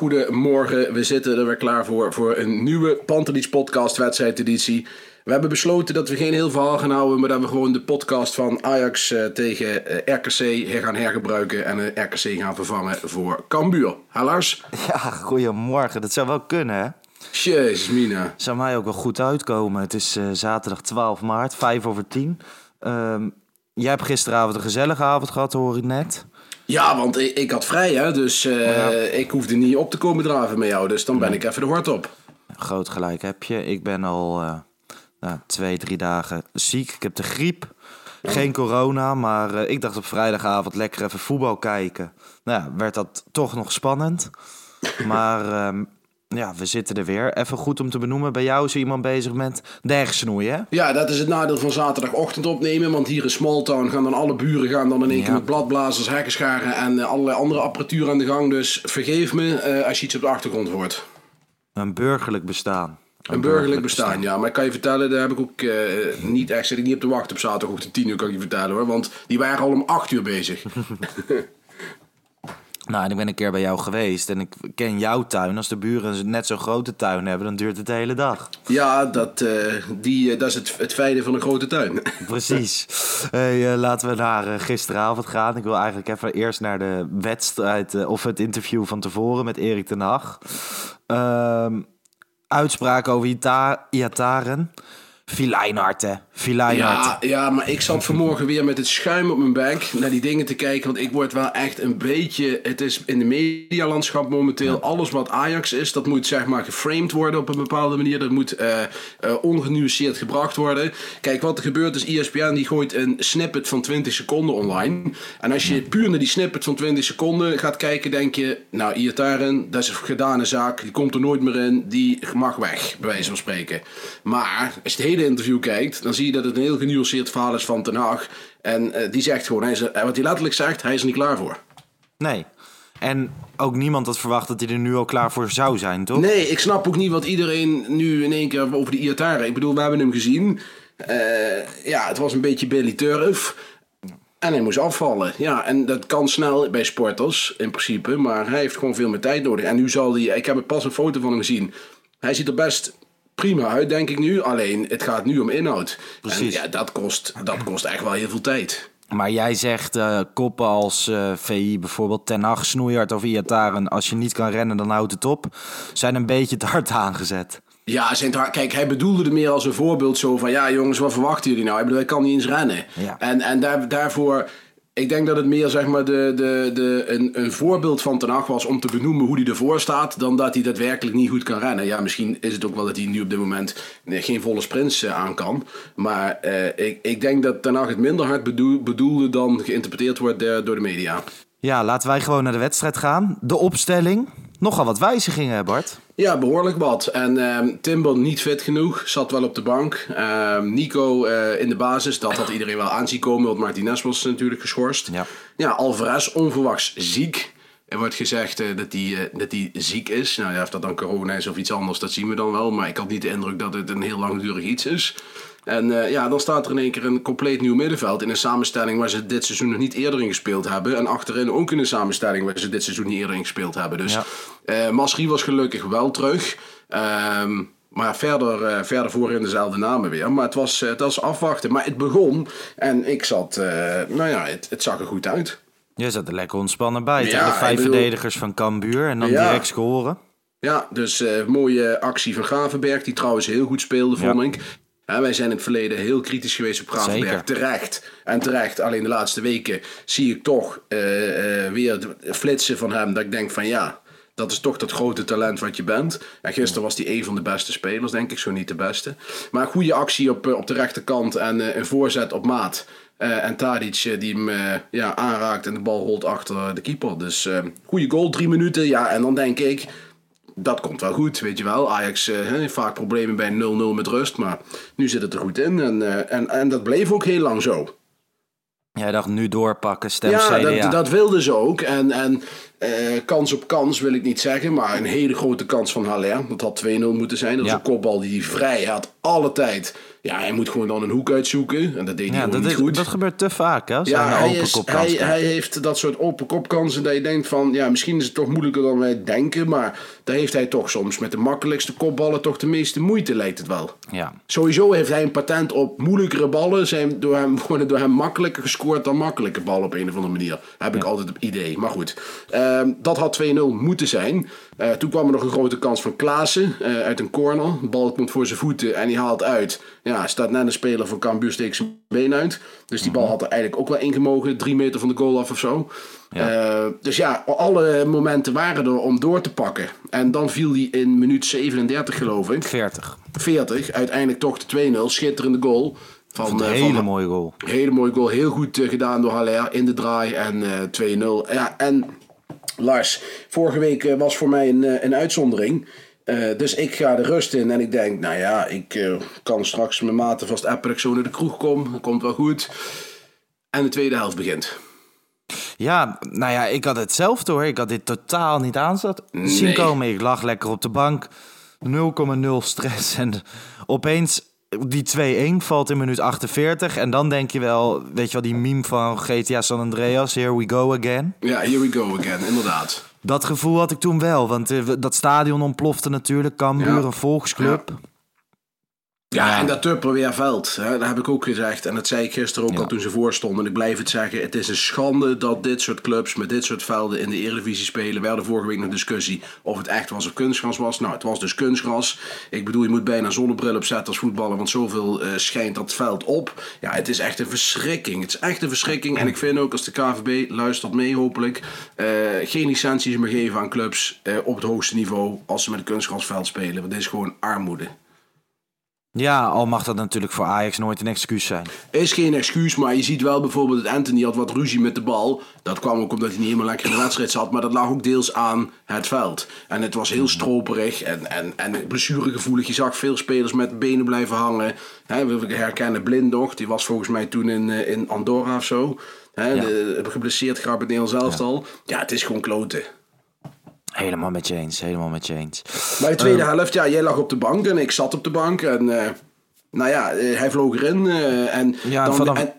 hele goede morgen. We zitten er weer klaar voor voor een nieuwe Pantelis podcast wedstrijdeditie. We hebben besloten dat we geen heel verhaal gaan houden, maar dat we gewoon de podcast van Ajax eh, tegen eh, RKC gaan hergebruiken en eh, RKC gaan vervangen voor Cambuur. Ha Lars? Ja, goedemorgen. Dat zou wel kunnen, hè? Jezus mina. Zou mij ook wel goed uitkomen. Het is zaterdag 12 maart, 5 over 10. Ehm, jij hebt gisteravond een gezellige avond gehad, hoor ik net. Ja, want ik, ik had vrij hè, dus eh, ik hoefde niet op te komen draven met jou, dus dan ben ik even de hort op. Groot gelijk heb je. Ik ben al eh, nou, twee, drie dagen ziek. Ik heb de griep. Geen corona, maar eh, ik dacht op vrijdagavond lekker even voetbal kijken. Nou ja, werd dat toch nog spannend. Maar ehm, ja, we zitten er weer. Even goed om te benoemen. Bij jou is er iemand bezig met de hersensnoei, hè? Ja, dat is het nadeel van zaterdagochtend opnemen. Want hier in Smalltown gaan dan alle buren gaan dan in één keer met bladblazers, hekkenscharen en eh, allerlei andere apparatuur aan de gang. Dus vergeef me eh, als je iets op de achtergrond hoort. Een burgerlijk bestaan. Een burgerlijk bestaan, ja. Maar ik kan je vertellen, daar heb ik ook eh, niet echt zit ik niet op te wachten op zaterdagochtend 10 uur, kan ik je vertellen hoor. Want die waren al om 8 uur bezig. Nou, en ik ben een keer bij jou geweest en ik ken jouw tuin. Als de buren net zo'n grote tuin hebben, dan duurt het de hele dag. ja, dat, eh, die, eh, dat is het, het fijne van een grote tuin. Precies. Hey, eh, laten we naar gisteravond gaan. Ik wil eigenlijk even eerst naar de wedstrijd of het interview van tevoren met Erik ten Hag. Ehm uitspraak over Iataren. Fileinhard, hè? Ja, ja, maar ik zat vanmorgen weer met het schuim op mijn bank naar die dingen te kijken. Want ik word wel echt een beetje. Het is in de medialandschap momenteel. Alles wat Ajax is, dat moet zeg maar geframed worden op een bepaalde manier. Dat moet eh, ongenuanceerd gebracht worden. Kijk, wat er gebeurt is: ESPN die gooit een snippet van 20 seconden online. En als je puur naar die snippet van 20 seconden gaat kijken, denk je: Nou, Iataren, dat is een gedane zaak. Die komt er nooit meer in. Die mag weg, bij wijze van spreken. Maar als je het hele interview kijkt, dan zie je dat het een heel genuanceerd verhaal is van Ten Hag. En eh, die zegt gewoon, hij is, wat hij letterlijk zegt, hij is er niet klaar voor. Nee. En ook niemand had verwacht dat hij er nu al klaar voor zou zijn, toch? Nee, ik snap ook niet wat iedereen nu in één keer over de Iataren. Ik bedoel, we hebben hem gezien. Eh, ja, het was een beetje Billy Turf. En hij moest afvallen. Ja, en dat kan snel bij sporters in principe. Maar hij heeft gewoon veel meer tijd nodig. En nu zal hij... Ik heb pas een foto van hem gezien. Hij ziet er best prima uit, denk ik nu. Alleen, het gaat nu om inhoud. Precies. En ja, dat kost, dat kost echt wel heel veel tijd. Maar jij zegt eh, koppen als eh, VI bijvoorbeeld, Ten Hag, Snoeihard of Iataren... als je niet kan rennen, dan houdt het op. Zijn een beetje te hard aangezet. Ja, zijn kijk, hij bedoelde het meer als een voorbeeld zo van... Ja, jongens, wat verwachten jullie nou? Ik bedoel, hij kan niet eens rennen. Ja. En, en daar, daarvoor... Ik denk dat het meer zeg maar de, de, de, een, een voorbeeld van Ten was om te benoemen hoe hij ervoor staat... dan dat hij daadwerkelijk niet goed kan rennen. Ja, misschien is het ook wel dat hij nu op dit moment geen volle sprints eh, aan kan. Maar eh, ik, ik denk dat Ten het minder hard bedoel, bedoelde dan geïnterpreteerd wordt eh, door de media. Ja, laten wij gewoon naar de wedstrijd gaan. De opstelling. Nogal wat wijzigingen, Bart. Ja, behoorlijk wat. En Timber niet fit genoeg, zat wel op de bank. Ehm, Nico eh, in de basis, dat had iedereen wel aanzien komen, want Martinez was natuurlijk geschorst. Ja. ja Alvarez onverwachts ziek. Er wordt gezegd dat hij eh, dat hij ziek is. Nou ja, of dat dan corona is of iets anders, dat zien we dan wel. Maar ik had niet de indruk dat het een heel langdurig iets is. En eh, ja, dan staat er in één keer een compleet nieuw middenveld. In een samenstelling waar ze dit seizoen nog niet eerder in gespeeld hebben. En achterin ook in een samenstelling waar ze dit seizoen niet eerder in gespeeld hebben. Dus Ja. eh Masri was gelukkig wel terug. Ehm, maar verder, eh, verder voorin dezelfde namen weer. Maar het was, het was afwachten. Maar het begon en ik zat... nou ja, het, het zag er goed uit. Je zat er lekker ontspannen bij. Ja, de vijf bedoel- verdedigers van Cambuur. En dan Ja. direct scoren. Ja, dus mooie actie van Gravenberg, die trouwens heel goed speelde, vond ik. Ja, wij zijn in het verleden heel kritisch geweest op Gravenberg. Terecht. En terecht. Alleen de laatste weken zie ik toch eh, eh, weer flitsen van hem. Dat ik denk van ja, dat is toch dat grote talent wat je bent. En gisteren was hij een van de beste spelers, denk ik. Zo niet de beste. Maar een goede actie op, eh, op de rechterkant. En een voorzet op maat. En Tadic die hem ja, aanraakt en de bal rolt achter de keeper. Dus goede goal, drie minuten. Ja, en dan denk ik, dat komt wel goed, weet je wel. Ajax eh, heeft vaak problemen bij 0-0 met rust, maar nu zit het er goed in. En, eh, en, en dat bleef ook heel lang zo. Jij dacht nu doorpakken, stem Ja, CDA. dat, dat wilden ze ook. En, en eh, kans op kans wil ik niet zeggen, maar een hele grote kans van Haller. Dat had 2-0 moeten zijn. Dat is Ja. een kopbal die hij vrij had, alle tijd. Ja, hij moet gewoon dan een hoek uitzoeken. En dat deed hij ja, gewoon dat, niet is- goed. dat gebeurt te vaak, hè? Ja, hij open is, hij, hij heeft dat soort open kopkansen dat je denkt van... Ja, misschien is het toch moeilijker dan wij denken. Maar daar heeft hij toch soms met de makkelijkste kopballen toch de meeste moeite, lijkt het wel. Ja. Sowieso heeft hij een patent op moeilijkere ballen. Zijn door hem, worden door hem makkelijker gescoord dan makkelijke ballen op een of andere manier. Heb ik altijd het idee. Maar goed, Ehm, dat had 2-0 moeten zijn. Eh, toen kwam er nog een grote kans van Klaassen eh, uit een corner. De bal komt voor zijn voeten en die haalt uit. Ja, staat net een speler van Cambuur steekt zijn been uit. Dus die bal had er eigenlijk ook wel ingemogen. Drie meter van de goal af of zo. Eh, dus ja, alle momenten waren er om door te pakken. En dan viel hij in minuut 37 geloof ik. 40. 40. Uiteindelijk toch de 2-0. Schitterende goal. Van, Een hele van, mooie goal. Hele mooie goal. Heel goed gedaan door Haller in de draai. En eh 2-0. Ja, en Lars, vorige week eh, was voor mij een, eh, een uitzondering. Eh, dus ik ga de rust in en ik denk, nou ja, ik kan straks mijn maten vast appen dat ik zo naar de kroeg kom. Dat komt wel goed. En de tweede helft begint. Ja, nou ja, ik had hetzelfde hoor. Ik had dit totaal niet aanzet zien komen. Ik lag lekker op de bank. 0,0 stress. En opeens die 2-1 valt in minuut 48. En dan denk je wel, weet je wel, die meme van GTA San Andreas. Here we go again. Ja, here we go again, inderdaad. Dat gevoel had ik toen wel. Want eh, dat stadion ontplofte natuurlijk. Cambuur, Ja. een volksclub. Ja, Ja. en dat Tupperweerveld, hè, dat heb ik ook gezegd. En dat zei ik gisteren ook Ja. al toen ze voorstonden. En ik blijf het zeggen, het is een schande dat dit soort clubs met dit soort velden in de Eredivisie spelen. We hadden vorige week nog discussie of het echt was of kunstgras was. Nou, het was dus kunstgras. Ik bedoel, je moet bijna een zonnebril opzetten als voetballer, want zoveel eh, schijnt dat veld op. Ja, het is echt een verschrikking. Het is echt een verschrikking. En ik vind ook als de KVB luistert mee, hopelijk, eh, geen licenties meer geven aan clubs eh, op het hoogste niveau als ze met een kunstgrasveld spelen. Want dit is gewoon armoede. Ja, al mag dat natuurlijk voor Ajax nooit een excuus zijn. Is geen excuus, maar je ziet wel bijvoorbeeld dat Anthony had wat ruzie met de bal. Dat kwam ook omdat hij niet helemaal lekker in de wedstrijd zat. Maar dat lag ook deels aan het veld. En het was heel stroperig en, en, en blessuregevoelig. Je zag veel spelers met benen blijven hangen. Hè, we herkennen Blind nog. Die was volgens mij toen in, eh, in Andorra of zo. Ja. de, geblesseerd gehad met Nederlands elftal. Ja. het is gewoon kloten. Helemaal met je eens, helemaal met je eens. Maar de tweede helft, ja, jij lag op de bank en ik zat op de bank. En eh, nou ja, eh, hij vloog erin. eh, en, Ja, dan, vanaf- en,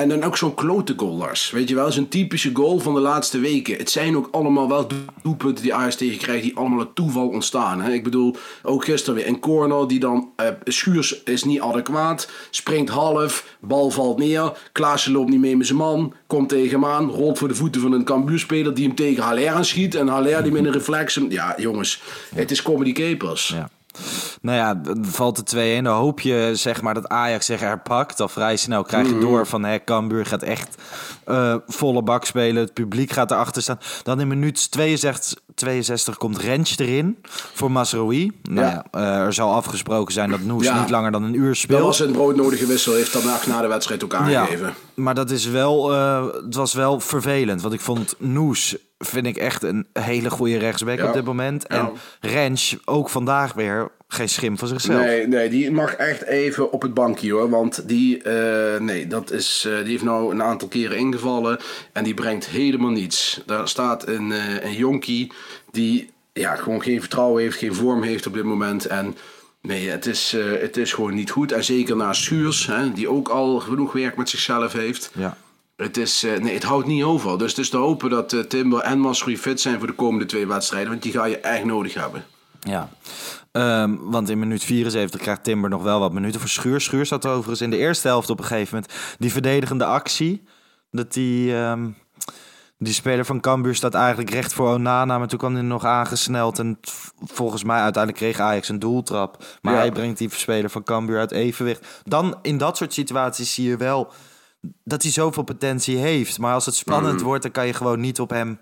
en dan ook zo'n klote goal, Lars. Weet je wel, zo'n typische goal van de laatste weken. Het zijn ook allemaal wel doelpunten die Ajax tegen krijgt, die allemaal uit toeval ontstaan. Hè? Ik bedoel, ook gisteren weer een corner die dan... eh, Schuurs is niet adequaat, springt half, bal valt neer. Klaassen loopt niet mee met zijn man, komt tegen hem aan, rolt voor de voeten van een Cambuurspeler die hem tegen Haller aanschiet. En Haller die met een reflex... Ja, jongens, het is comedy capers. Ja. Nou ja, valt de 2-1. Dan hoop je zeg maar, dat Ajax zich herpakt. Al vrij snel krijg je door van hè, Cambuur gaat echt eh, volle bak spelen. Het publiek gaat erachter staan. Dan in minuut 62, 62 komt Rens erin voor Masroui. Nou ja. Ja. eh, er zal afgesproken zijn dat Noes Ja. niet langer dan een uur Dat speelt. was een broodnodige wissel, heeft daarna na de wedstrijd ook aangegeven. Ja, maar dat is wel, eh, het was wel vervelend. Want ik vond Noes, vind ik echt een hele goede rechtsback Ja. op dit moment. Ja. En Rens, ook vandaag weer, geen schim van zichzelf. Nee, nee, die mag echt even op het bankje hoor. Want die, eh, nee, dat is, eh, die heeft nou een aantal keren ingevallen. En die brengt helemaal niets. Daar staat een, eh, een jonkie die ja, gewoon geen vertrouwen heeft, geen vorm heeft op dit moment. En nee, het is, het is gewoon niet goed. En zeker na Schuurs, hè, die ook al genoeg werk met zichzelf heeft. Ja. Het, is, eh, nee, het houdt niet over. Dus het is te hopen dat eh, Timber en Masrui fit zijn voor de komende twee wedstrijden. Want die ga je echt nodig hebben. Ja. Ehm, want in minuut 74 krijgt Timber nog wel wat minuten voor Schuur. Schuur zat overigens in de eerste helft op een gegeven moment die verdedigende actie. Dat die, ehm, Die speler van Cambuur staat eigenlijk recht voor Onana, maar toen kwam hij nog aangesneld. En volgens mij uiteindelijk kreeg Ajax een doeltrap. Maar Ja. hij brengt die speler van Cambuur uit evenwicht. Dan in dat soort situaties zie je wel dat hij zoveel potentie heeft. Maar als het spannend wordt, dan kan je gewoon niet op hem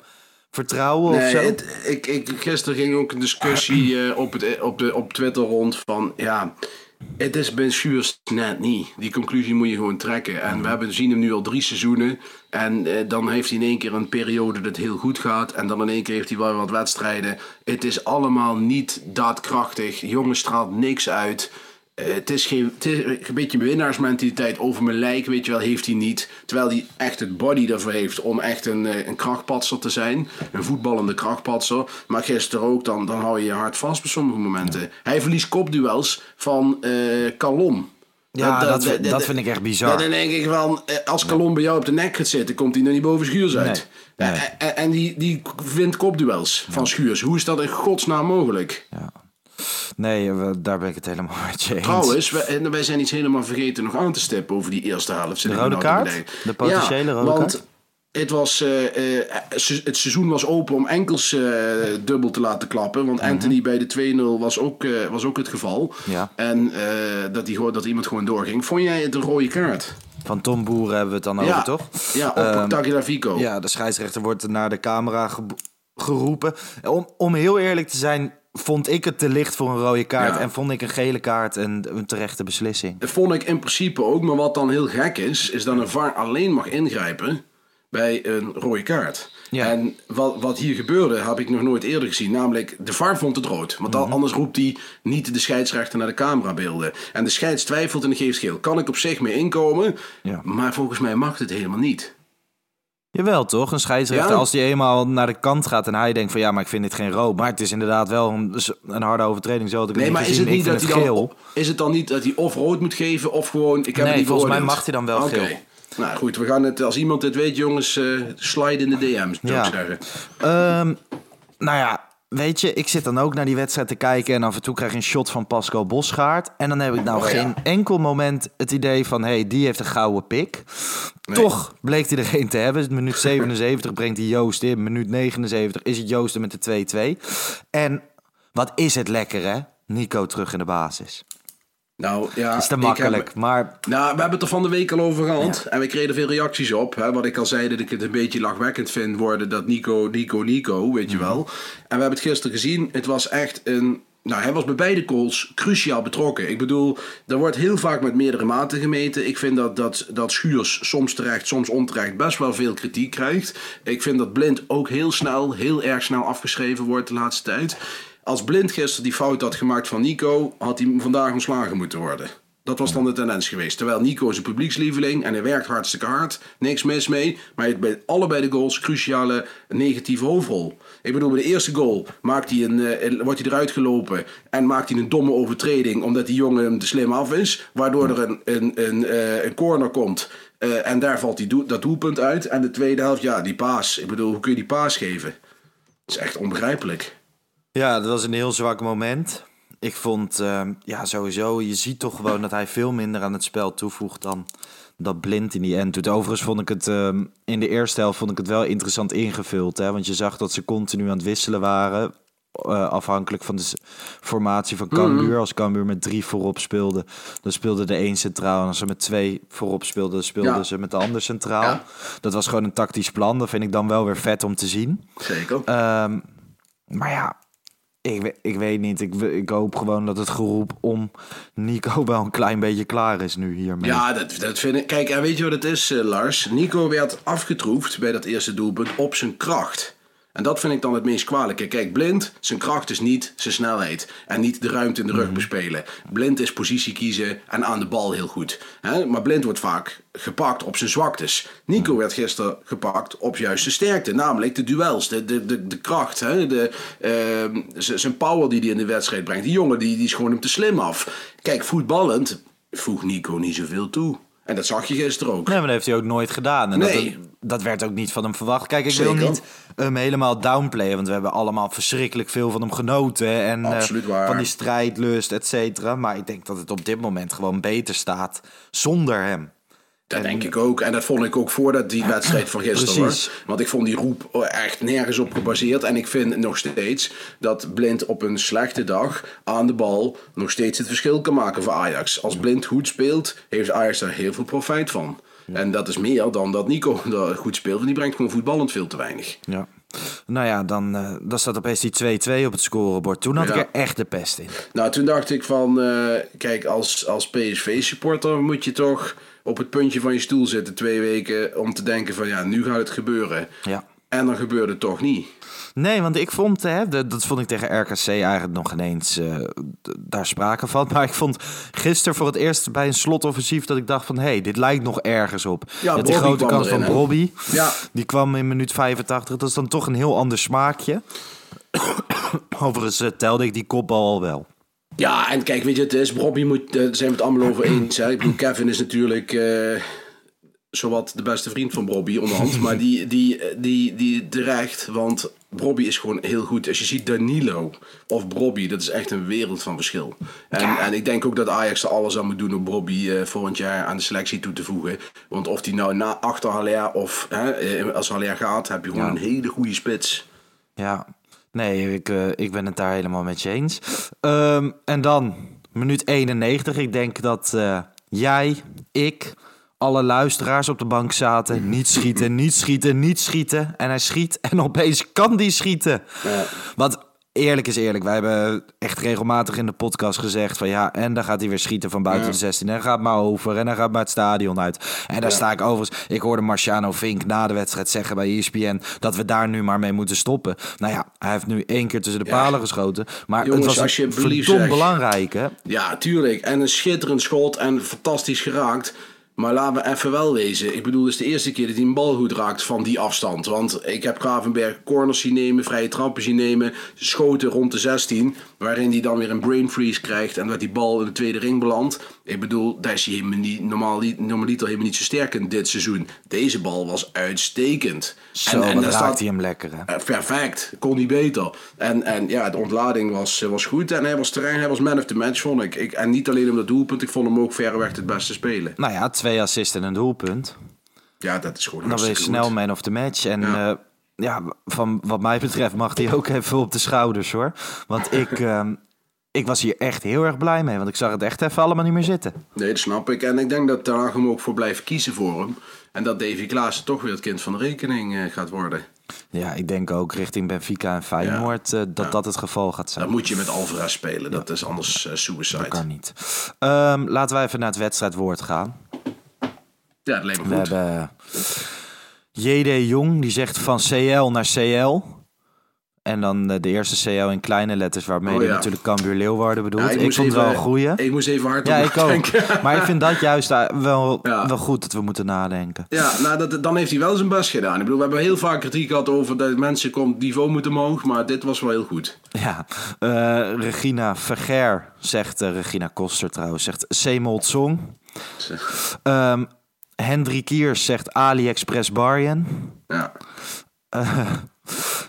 vertrouwen of Nee, zo. het, ik, ik, gisteren ging ook een discussie eh, op, het, op, de, op Twitter rond van ja, het is Ben Schuurs net niet. Die conclusie moet je gewoon trekken. En we hebben, zien hem nu al drie seizoenen. En eh, dan heeft hij in één keer een periode dat heel goed gaat. En dan in één keer heeft hij wel wat wedstrijden. Het is allemaal niet daadkrachtig. Jongen straalt niks uit. Eh, het is geen het is een beetje winnaarsmentaliteit over mijn lijk, weet je wel, heeft hij niet. Terwijl hij echt het body ervoor heeft om echt een, eh, een krachtpatser te zijn. Een voetballende krachtpatser. Maar gisteren ook, dan, dan hou je je hart vast op sommige momenten. Hij verliest kopduels van Calon. Ja, dat, vind- dat vind ik echt bizar. Dan denk ik van, als Calon bij jou op de nek gaat zitten, komt hij nog niet boven Schuurs uit. Nee, nee. En, en die, die wint kopduels van Schuurs. Hoe is dat in godsnaam mogelijk? Nee, we- daar ben ik het helemaal met je eens. Trouwens, wij, zijn iets helemaal vergeten nog aan te stippen over die eerste helft. De rode kaart? De potentiële rode want kaart? Het, was, eh, eh, se- het seizoen was open om enkels eh, dubbel te laten klappen. Want Anthony bij de 2-0 was ook, was ook het geval. Mhm. Ja. En dat, die, dat iemand gewoon doorging. Vond jij het een rode kaart? Van Tom Boeren hebben we het dan ja. over, toch? Ja, op Ehm, Tagliafico. Ja, de scheidsrechter wordt naar de camera ge- geroepen. Om, om heel eerlijk te zijn, vond ik het te licht voor een rode kaart. Ja. En vond ik een gele kaart een, een terechte beslissing. Dat vond ik in principe ook. Maar wat dan heel gek is, is dat een VAR alleen mag ingrijpen bij een rode kaart. Ja. En wat, wat hier gebeurde, heb ik nog nooit eerder gezien. Namelijk, de VAR vond het rood. Want Mhm. anders roept hij niet de scheidsrechter naar de camerabeelden. En de scheids twijfelt en geeft geel. Kan ik op zich mee inkomen, Ja. maar volgens mij mag het helemaal niet. Jawel, toch? Een scheidsrechter, Ja. als die eenmaal naar de kant gaat en hij denkt van ja, maar ik vind dit geen rood. Maar het is inderdaad wel een, een harde overtreding. Zo had ik het Nee, maar is het niet ik dat vind hij het dan is het dan niet dat hij of rood moet geven of gewoon ik heb Nee, het niet volgens mij mag hij dan wel Oké. geel. Nou goed, we gaan het als iemand dit weet, jongens, eh slide in de DM's, zou Ja. ik zeggen. Ehm, nou ja, weet je, ik zit dan ook naar die wedstrijd te kijken en af en toe krijg je een shot van Pascal Bosgaard. En dan heb ik nou Oh, ja. geen enkel moment het idee van, hé, hey, die heeft een gouden pik. Toch bleek hij er geen te hebben. Minuut 77 brengt hij Joost in. Minuut 79 is het Joost met de 2-2. En wat is het lekker, hè? Nico terug in de basis. Nou ja, Dat is te makkelijk, heb- maar Nou, we hebben het er van de week al over gehad. En we kregen veel reacties op. Hè, wat ik al zei, dat ik het een beetje lachwekkend vind worden. Dat Nico, Nico, Nico, weet je wel. En we hebben het gisteren gezien. Het was echt een... Nou, hij was bij beide goals cruciaal betrokken. Ik bedoel, er wordt heel vaak met meerdere maten gemeten. Ik vind dat, dat, dat Schuurs soms terecht, soms onterecht best wel veel kritiek krijgt. Ik vind dat Blind ook heel snel, heel erg snel afgeschreven wordt de laatste tijd. Als Blind gisteren die fout had gemaakt van Nico, had hij vandaag ontslagen moeten worden. Dat was dan de tendens geweest. Terwijl Nico is een publiekslieveling en hij werkt hartstikke hard. Niks mis mee. Maar bij allebei de goals cruciale negatieve hoofdrol. Ik bedoel, bij de eerste goal maakt hij een, eh, wordt hij eruit gelopen. En maakt hij een domme overtreding. Omdat die jongen hem te slim af is. Waardoor er een, een, een, eh, een corner komt. Eh, en daar valt die dat doelpunt uit. En de tweede helft, ja, die paas. Ik bedoel, hoe kun je die paas geven? Dat is echt onbegrijpelijk. Ja, dat was een heel zwak moment. Ik vond, ehm, ja, sowieso, je ziet toch gewoon dat hij veel minder aan het spel toevoegt dan dat Blind in die end doet. Overigens vond ik het, ehm, in de eerste helft vond ik het wel interessant ingevuld. Hè? Want je zag dat ze continu aan het wisselen waren. eh, afhankelijk van de formatie van Cambuur. Als Cambuur met drie voorop speelde, dan speelde de één centraal. En als ze met twee voorop speelden, speelden Ja. ze met de ander centraal. Ja. Dat was gewoon een tactisch plan. Dat vind ik dan wel weer vet om te zien. Zeker. Ehm, maar ja, ik, we- ik weet niet. Ik, ik hoop gewoon dat het geroep om Nico wel een klein beetje klaar is nu hiermee. Ja, dat, dat vind ik. Kijk, en weet je wat het is, eh, Lars? Nico werd afgetroefd bij dat eerste doelpunt op zijn kracht. En dat vind ik dan het meest kwalijke. Kijk, blind, zijn kracht is niet zijn snelheid. En niet de ruimte in de rug bespelen. Blind is positie kiezen en aan de bal heel goed. Maar blind wordt vaak gepakt op zijn zwaktes. Nico werd gisteren gepakt op juist zijn sterkte. Namelijk de duels, de, de, de, de kracht. Hè? De, ehm, zijn power die hij in de wedstrijd brengt. Die jongen die, die is gewoon hem te slim af. Kijk, voetballend voegt Nico niet zoveel toe. En dat zag je gisteren ook. Nee, maar dat heeft hij ook nooit gedaan. En Nee. dat, dat werd ook niet van hem verwacht. Kijk, ik wil niet hem helemaal downplayen. Want we hebben allemaal verschrikkelijk veel van hem genoten. En Absoluut waar. van die strijdlust, et cetera. Maar ik denk dat het op dit moment gewoon beter staat zonder hem. Dat denk ik ook. En dat vond ik ook voordat die wedstrijd van gisteren. Precies. Want ik vond die roep echt nergens op gebaseerd. En ik vind nog steeds dat Blind op een slechte dag aan de bal nog steeds het verschil kan maken voor Ajax. Als Blind goed speelt, heeft Ajax daar heel veel profijt van. En dat is meer dan dat Nico daar goed speelt. Want die brengt gewoon voetballend veel te weinig. Ja. Nou ja, dan, eh, dan staat opeens die 2-2 op het scorebord. Toen had Ja. ik er echt de pest in. Nou, toen dacht ik van, eh, kijk, als, als PSV-supporter moet je toch op het puntje van je stoel zitten twee weken om te denken van, ja, nu gaat het gebeuren. Ja. En dan gebeurde het toch niet. Nee, want ik vond, hè, dat, vond ik tegen RKC eigenlijk nog ineens d- daar sprake van. Maar ik vond gisteren voor het eerst bij een slotoffensief dat ik dacht van... hé, hey, dit lijkt nog ergens op. Ja, die grote kans erin, van? Bobby. Ja. Die kwam in minuut 85. Dat is dan toch een heel ander smaakje. Overigens eh, telde ik die kopbal al wel. Ja, en kijk, weet je, het is, Robbie moet, daar zijn we het allemaal over eens. Hè? Ik bedoel, Kevin is natuurlijk zowat de beste vriend van Robbie onderhand. maar die, die, die, die terecht, want Robbie is gewoon heel goed. Als je ziet Danilo of Robbie, dat is echt een wereld van verschil. En, en ik denk ook dat Ajax er alles aan moet doen om Robbie eh, volgend jaar aan de selectie toe te voegen. Want of die nou na achter Haller of hè, eh, als Haller gaat, heb je gewoon Ja. een hele goede spits. Ja, nee, ik, eh, ik ben het daar helemaal met je eens. Ehm, en dan, minuut 91. Ik denk dat jij, ik, alle luisteraars op de bank zaten. Niet schieten, niet schieten, niet schieten. En hij schiet en opeens kan die schieten. Want eerlijk is eerlijk, wij hebben echt regelmatig in de podcast gezegd van ja, en dan gaat hij weer schieten van buiten de 16. En gaat maar over en dan gaat maar het stadion uit. En daar sta ik overigens. Ik hoorde Marciano Vink na de wedstrijd zeggen bij ESPN dat we daar nu maar mee moeten stoppen. Nou ja, hij heeft nu één keer tussen de palen geschoten. Maar Jongens, het was als je verdomd belangrijk hè. Ja, tuurlijk. En een schitterend schot en fantastisch geraakt. Maar laten we even wel wezen. Ik bedoel, het is de eerste keer dat hij een bal goed raakt van die afstand. Want ik heb Gravenberg corners zien nemen, vrije trappen zien nemen, schoten rond de 16. Waarin hij dan weer een brain freeze krijgt en dat die bal in de tweede ring belandt. Ik bedoel, daar is hij helemaal niet, normaal, normaliter helemaal niet zo sterk in dit seizoen. Deze bal was uitstekend. Zo, en, en staat- hij hem lekker hè. eh, perfect, kon niet beter. En, en ja, de ontlading was, eh, was goed. En hij was terrein, hij was man of the match, vond ik. ik. En niet alleen om dat doelpunt, ik vond hem ook verreweg het beste spelen. Nou ja, twee assists en een doelpunt. Ja, dat is gewoon Dan ben je hartstikke snel goed. man of the match. En Ja. ja, ja van wat mij betreft mag hij ook even op de schouders hoor. Want ik, ehm, ik was hier echt heel erg blij mee. Want ik zag het echt even allemaal niet meer zitten. Nee, dat snap ik. En ik denk dat Ten Hag hem ook voor blijft kiezen voor hem. En dat Davy Klaassen toch weer het kind van de rekening eh, gaat worden. Ja, ik denk ook richting Benfica en Feyenoord eh, dat dat het geval gaat zijn. Dan moet je met Alvarez spelen. Dat is anders eh, suicide. kan niet. Ehm, laten wij even naar het wedstrijdwoord gaan. Ja, dat me We hebben J.D. Jong, die zegt van CL naar CL. En dan eh, de eerste CL in kleine letters, waarmee Oh, hij ja. natuurlijk Cambuur Leeuwarden bedoelt. Ja, ik moest vond even- wel een goeie. Ik moest even hard Ja, ik ook. Maar ik vind dat juist eh, wel, wel goed dat we moeten nadenken. Ja, nou, dat, dan heeft hij wel zijn best gedaan. Ik bedoel, we hebben heel vaak kritiek gehad over dat mensen komt niveau moeten omhoog. Maar dit was wel heel goed. Ja, eh, Regina Verger zegt, Regina Koster trouwens, zegt Semold Song. Ehm Hendrik Kiers zegt AliExpress Barjen. Ja.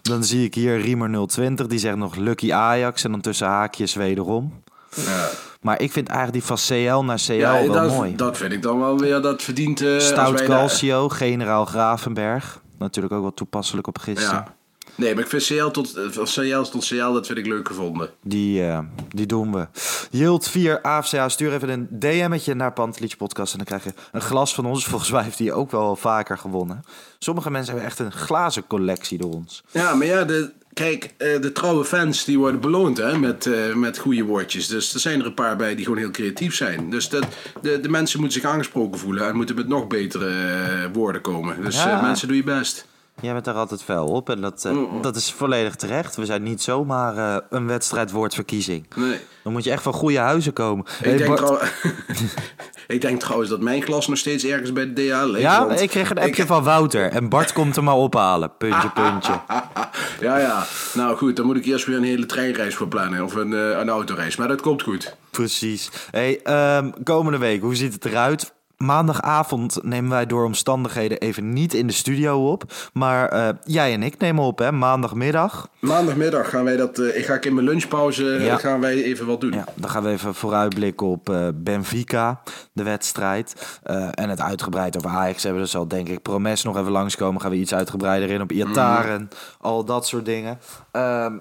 Dan zie ik hier Riemer 020, die zegt nog Lucky Ajax en dan tussen haakjes wederom. ja. Maar ik vind eigenlijk die van CL naar CL Ja, wel dat, mooi. dat vind ik dan wel weer, dat verdient... als Stout Calcio, generaal Gravenberg. Natuurlijk ook wel toepasselijk op gisteren. Ja. Nee, maar ik vind CL tot, eh, CL tot CL, dat vind ik leuk gevonden. Die, eh, die doen we. Yield 4 AFCA, stuur even een DM'tje naar Pantelietje Podcast en dan krijg je een glas van ons. Volgens mij heeft hij ook wel vaker gewonnen. Sommige mensen hebben echt een glazen collectie door ons. Ja, maar ja, de, kijk, eh, de trouwe fans die worden beloond hè, met, eh, met goede woordjes. Dus er zijn er een paar bij die gewoon heel creatief zijn. Dus dat, de, de mensen moeten zich aangesproken voelen en moeten met nog betere eh, woorden komen. Dus Ja. eh, mensen, doe je best. Jij bent daar altijd fel op en dat, eh, dat is volledig terecht. We zijn niet zomaar eh, een wedstrijdwoordverkiezing. Nee. Dan moet je echt van goede huizen komen. Hey, Ik, denk trouw- ik denk trouwens dat mijn glas nog steeds ergens bij de DA ligt. ja, want ik kreeg een appje ik- van Wouter en Bart komt hem maar ophalen. Puntje, puntje. Ja, ja. Nou goed, dan moet ik eerst weer een hele treinreis voor plannen. Of een, eh, een autoreis. Maar dat komt goed. Precies. Hey, ehm, komende week, hoe ziet het eruit? Maandagavond nemen wij door omstandigheden even niet in de studio op. Maar eh, jij en ik nemen op, hè? Maandagmiddag. Maandagmiddag gaan wij dat. eh, ik ga ik in mijn lunchpauze eh, Ja. gaan wij even wat doen. Ja, dan gaan we even vooruitblikken op Benfica, de wedstrijd. En het uitgebreid over Ajax hebben. Dus zal denk ik Promes nog even langskomen. Gaan we iets uitgebreider in op Iataren. Al dat soort dingen. Ehm,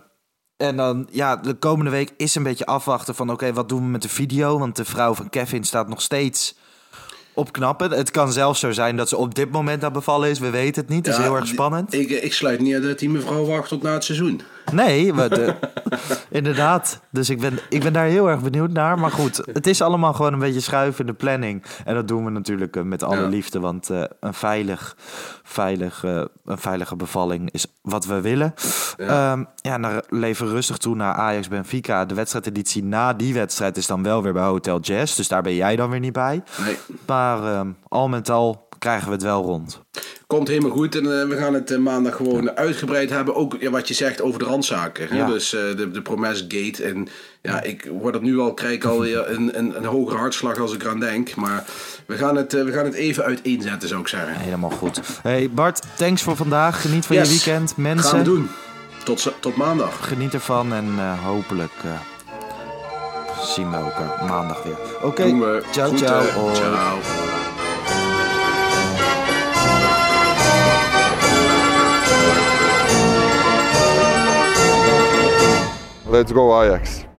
en dan, ja, de komende week is een beetje afwachten van... oké, wat doen we met de video? Want de vrouw van Kevin staat nog steeds op knappen. Het kan zelfs zo zijn dat ze op dit moment aan bevallen is. We weten het niet. Het is Ja, heel erg spannend. Ik, ik sluit niet uit dat die mevrouw wacht tot na het seizoen. Nee, de- inderdaad. Dus ik ben, ik ben daar heel erg benieuwd naar. Maar goed, het is allemaal gewoon een beetje schuiven in de planning. En dat doen we natuurlijk eh, met alle Ja. liefde. Want eh, een, veilig, veilig, eh, een veilige bevalling is wat we willen. Ja, ja naar leven rustig toe naar Ajax Benfica. De wedstrijdeditie na die wedstrijd is dan wel weer bij Hotel Jazz. Dus daar ben jij dan weer niet bij. Nee. Maar eh, al met al krijgen we het wel rond. Komt helemaal goed en eh, we gaan het eh, maandag gewoon uitgebreid hebben. Ook ja, wat je zegt over de randzaken. hè? Dus eh, de, de Promes Gate. En ja, ik word het nu al, krijg ik al een, een, een hogere hartslag als ik eraan denk. Maar we gaan het, we gaan het even uiteenzetten, zou ik zeggen. Helemaal goed. Hey Bart, thanks voor vandaag. Geniet van Yes. je weekend. Mensen. Gaan we doen. Tot, tot maandag. Geniet ervan en hopelijk zien we elkaar maandag weer. Oké, ciao. Ciao. Let's go Ajax.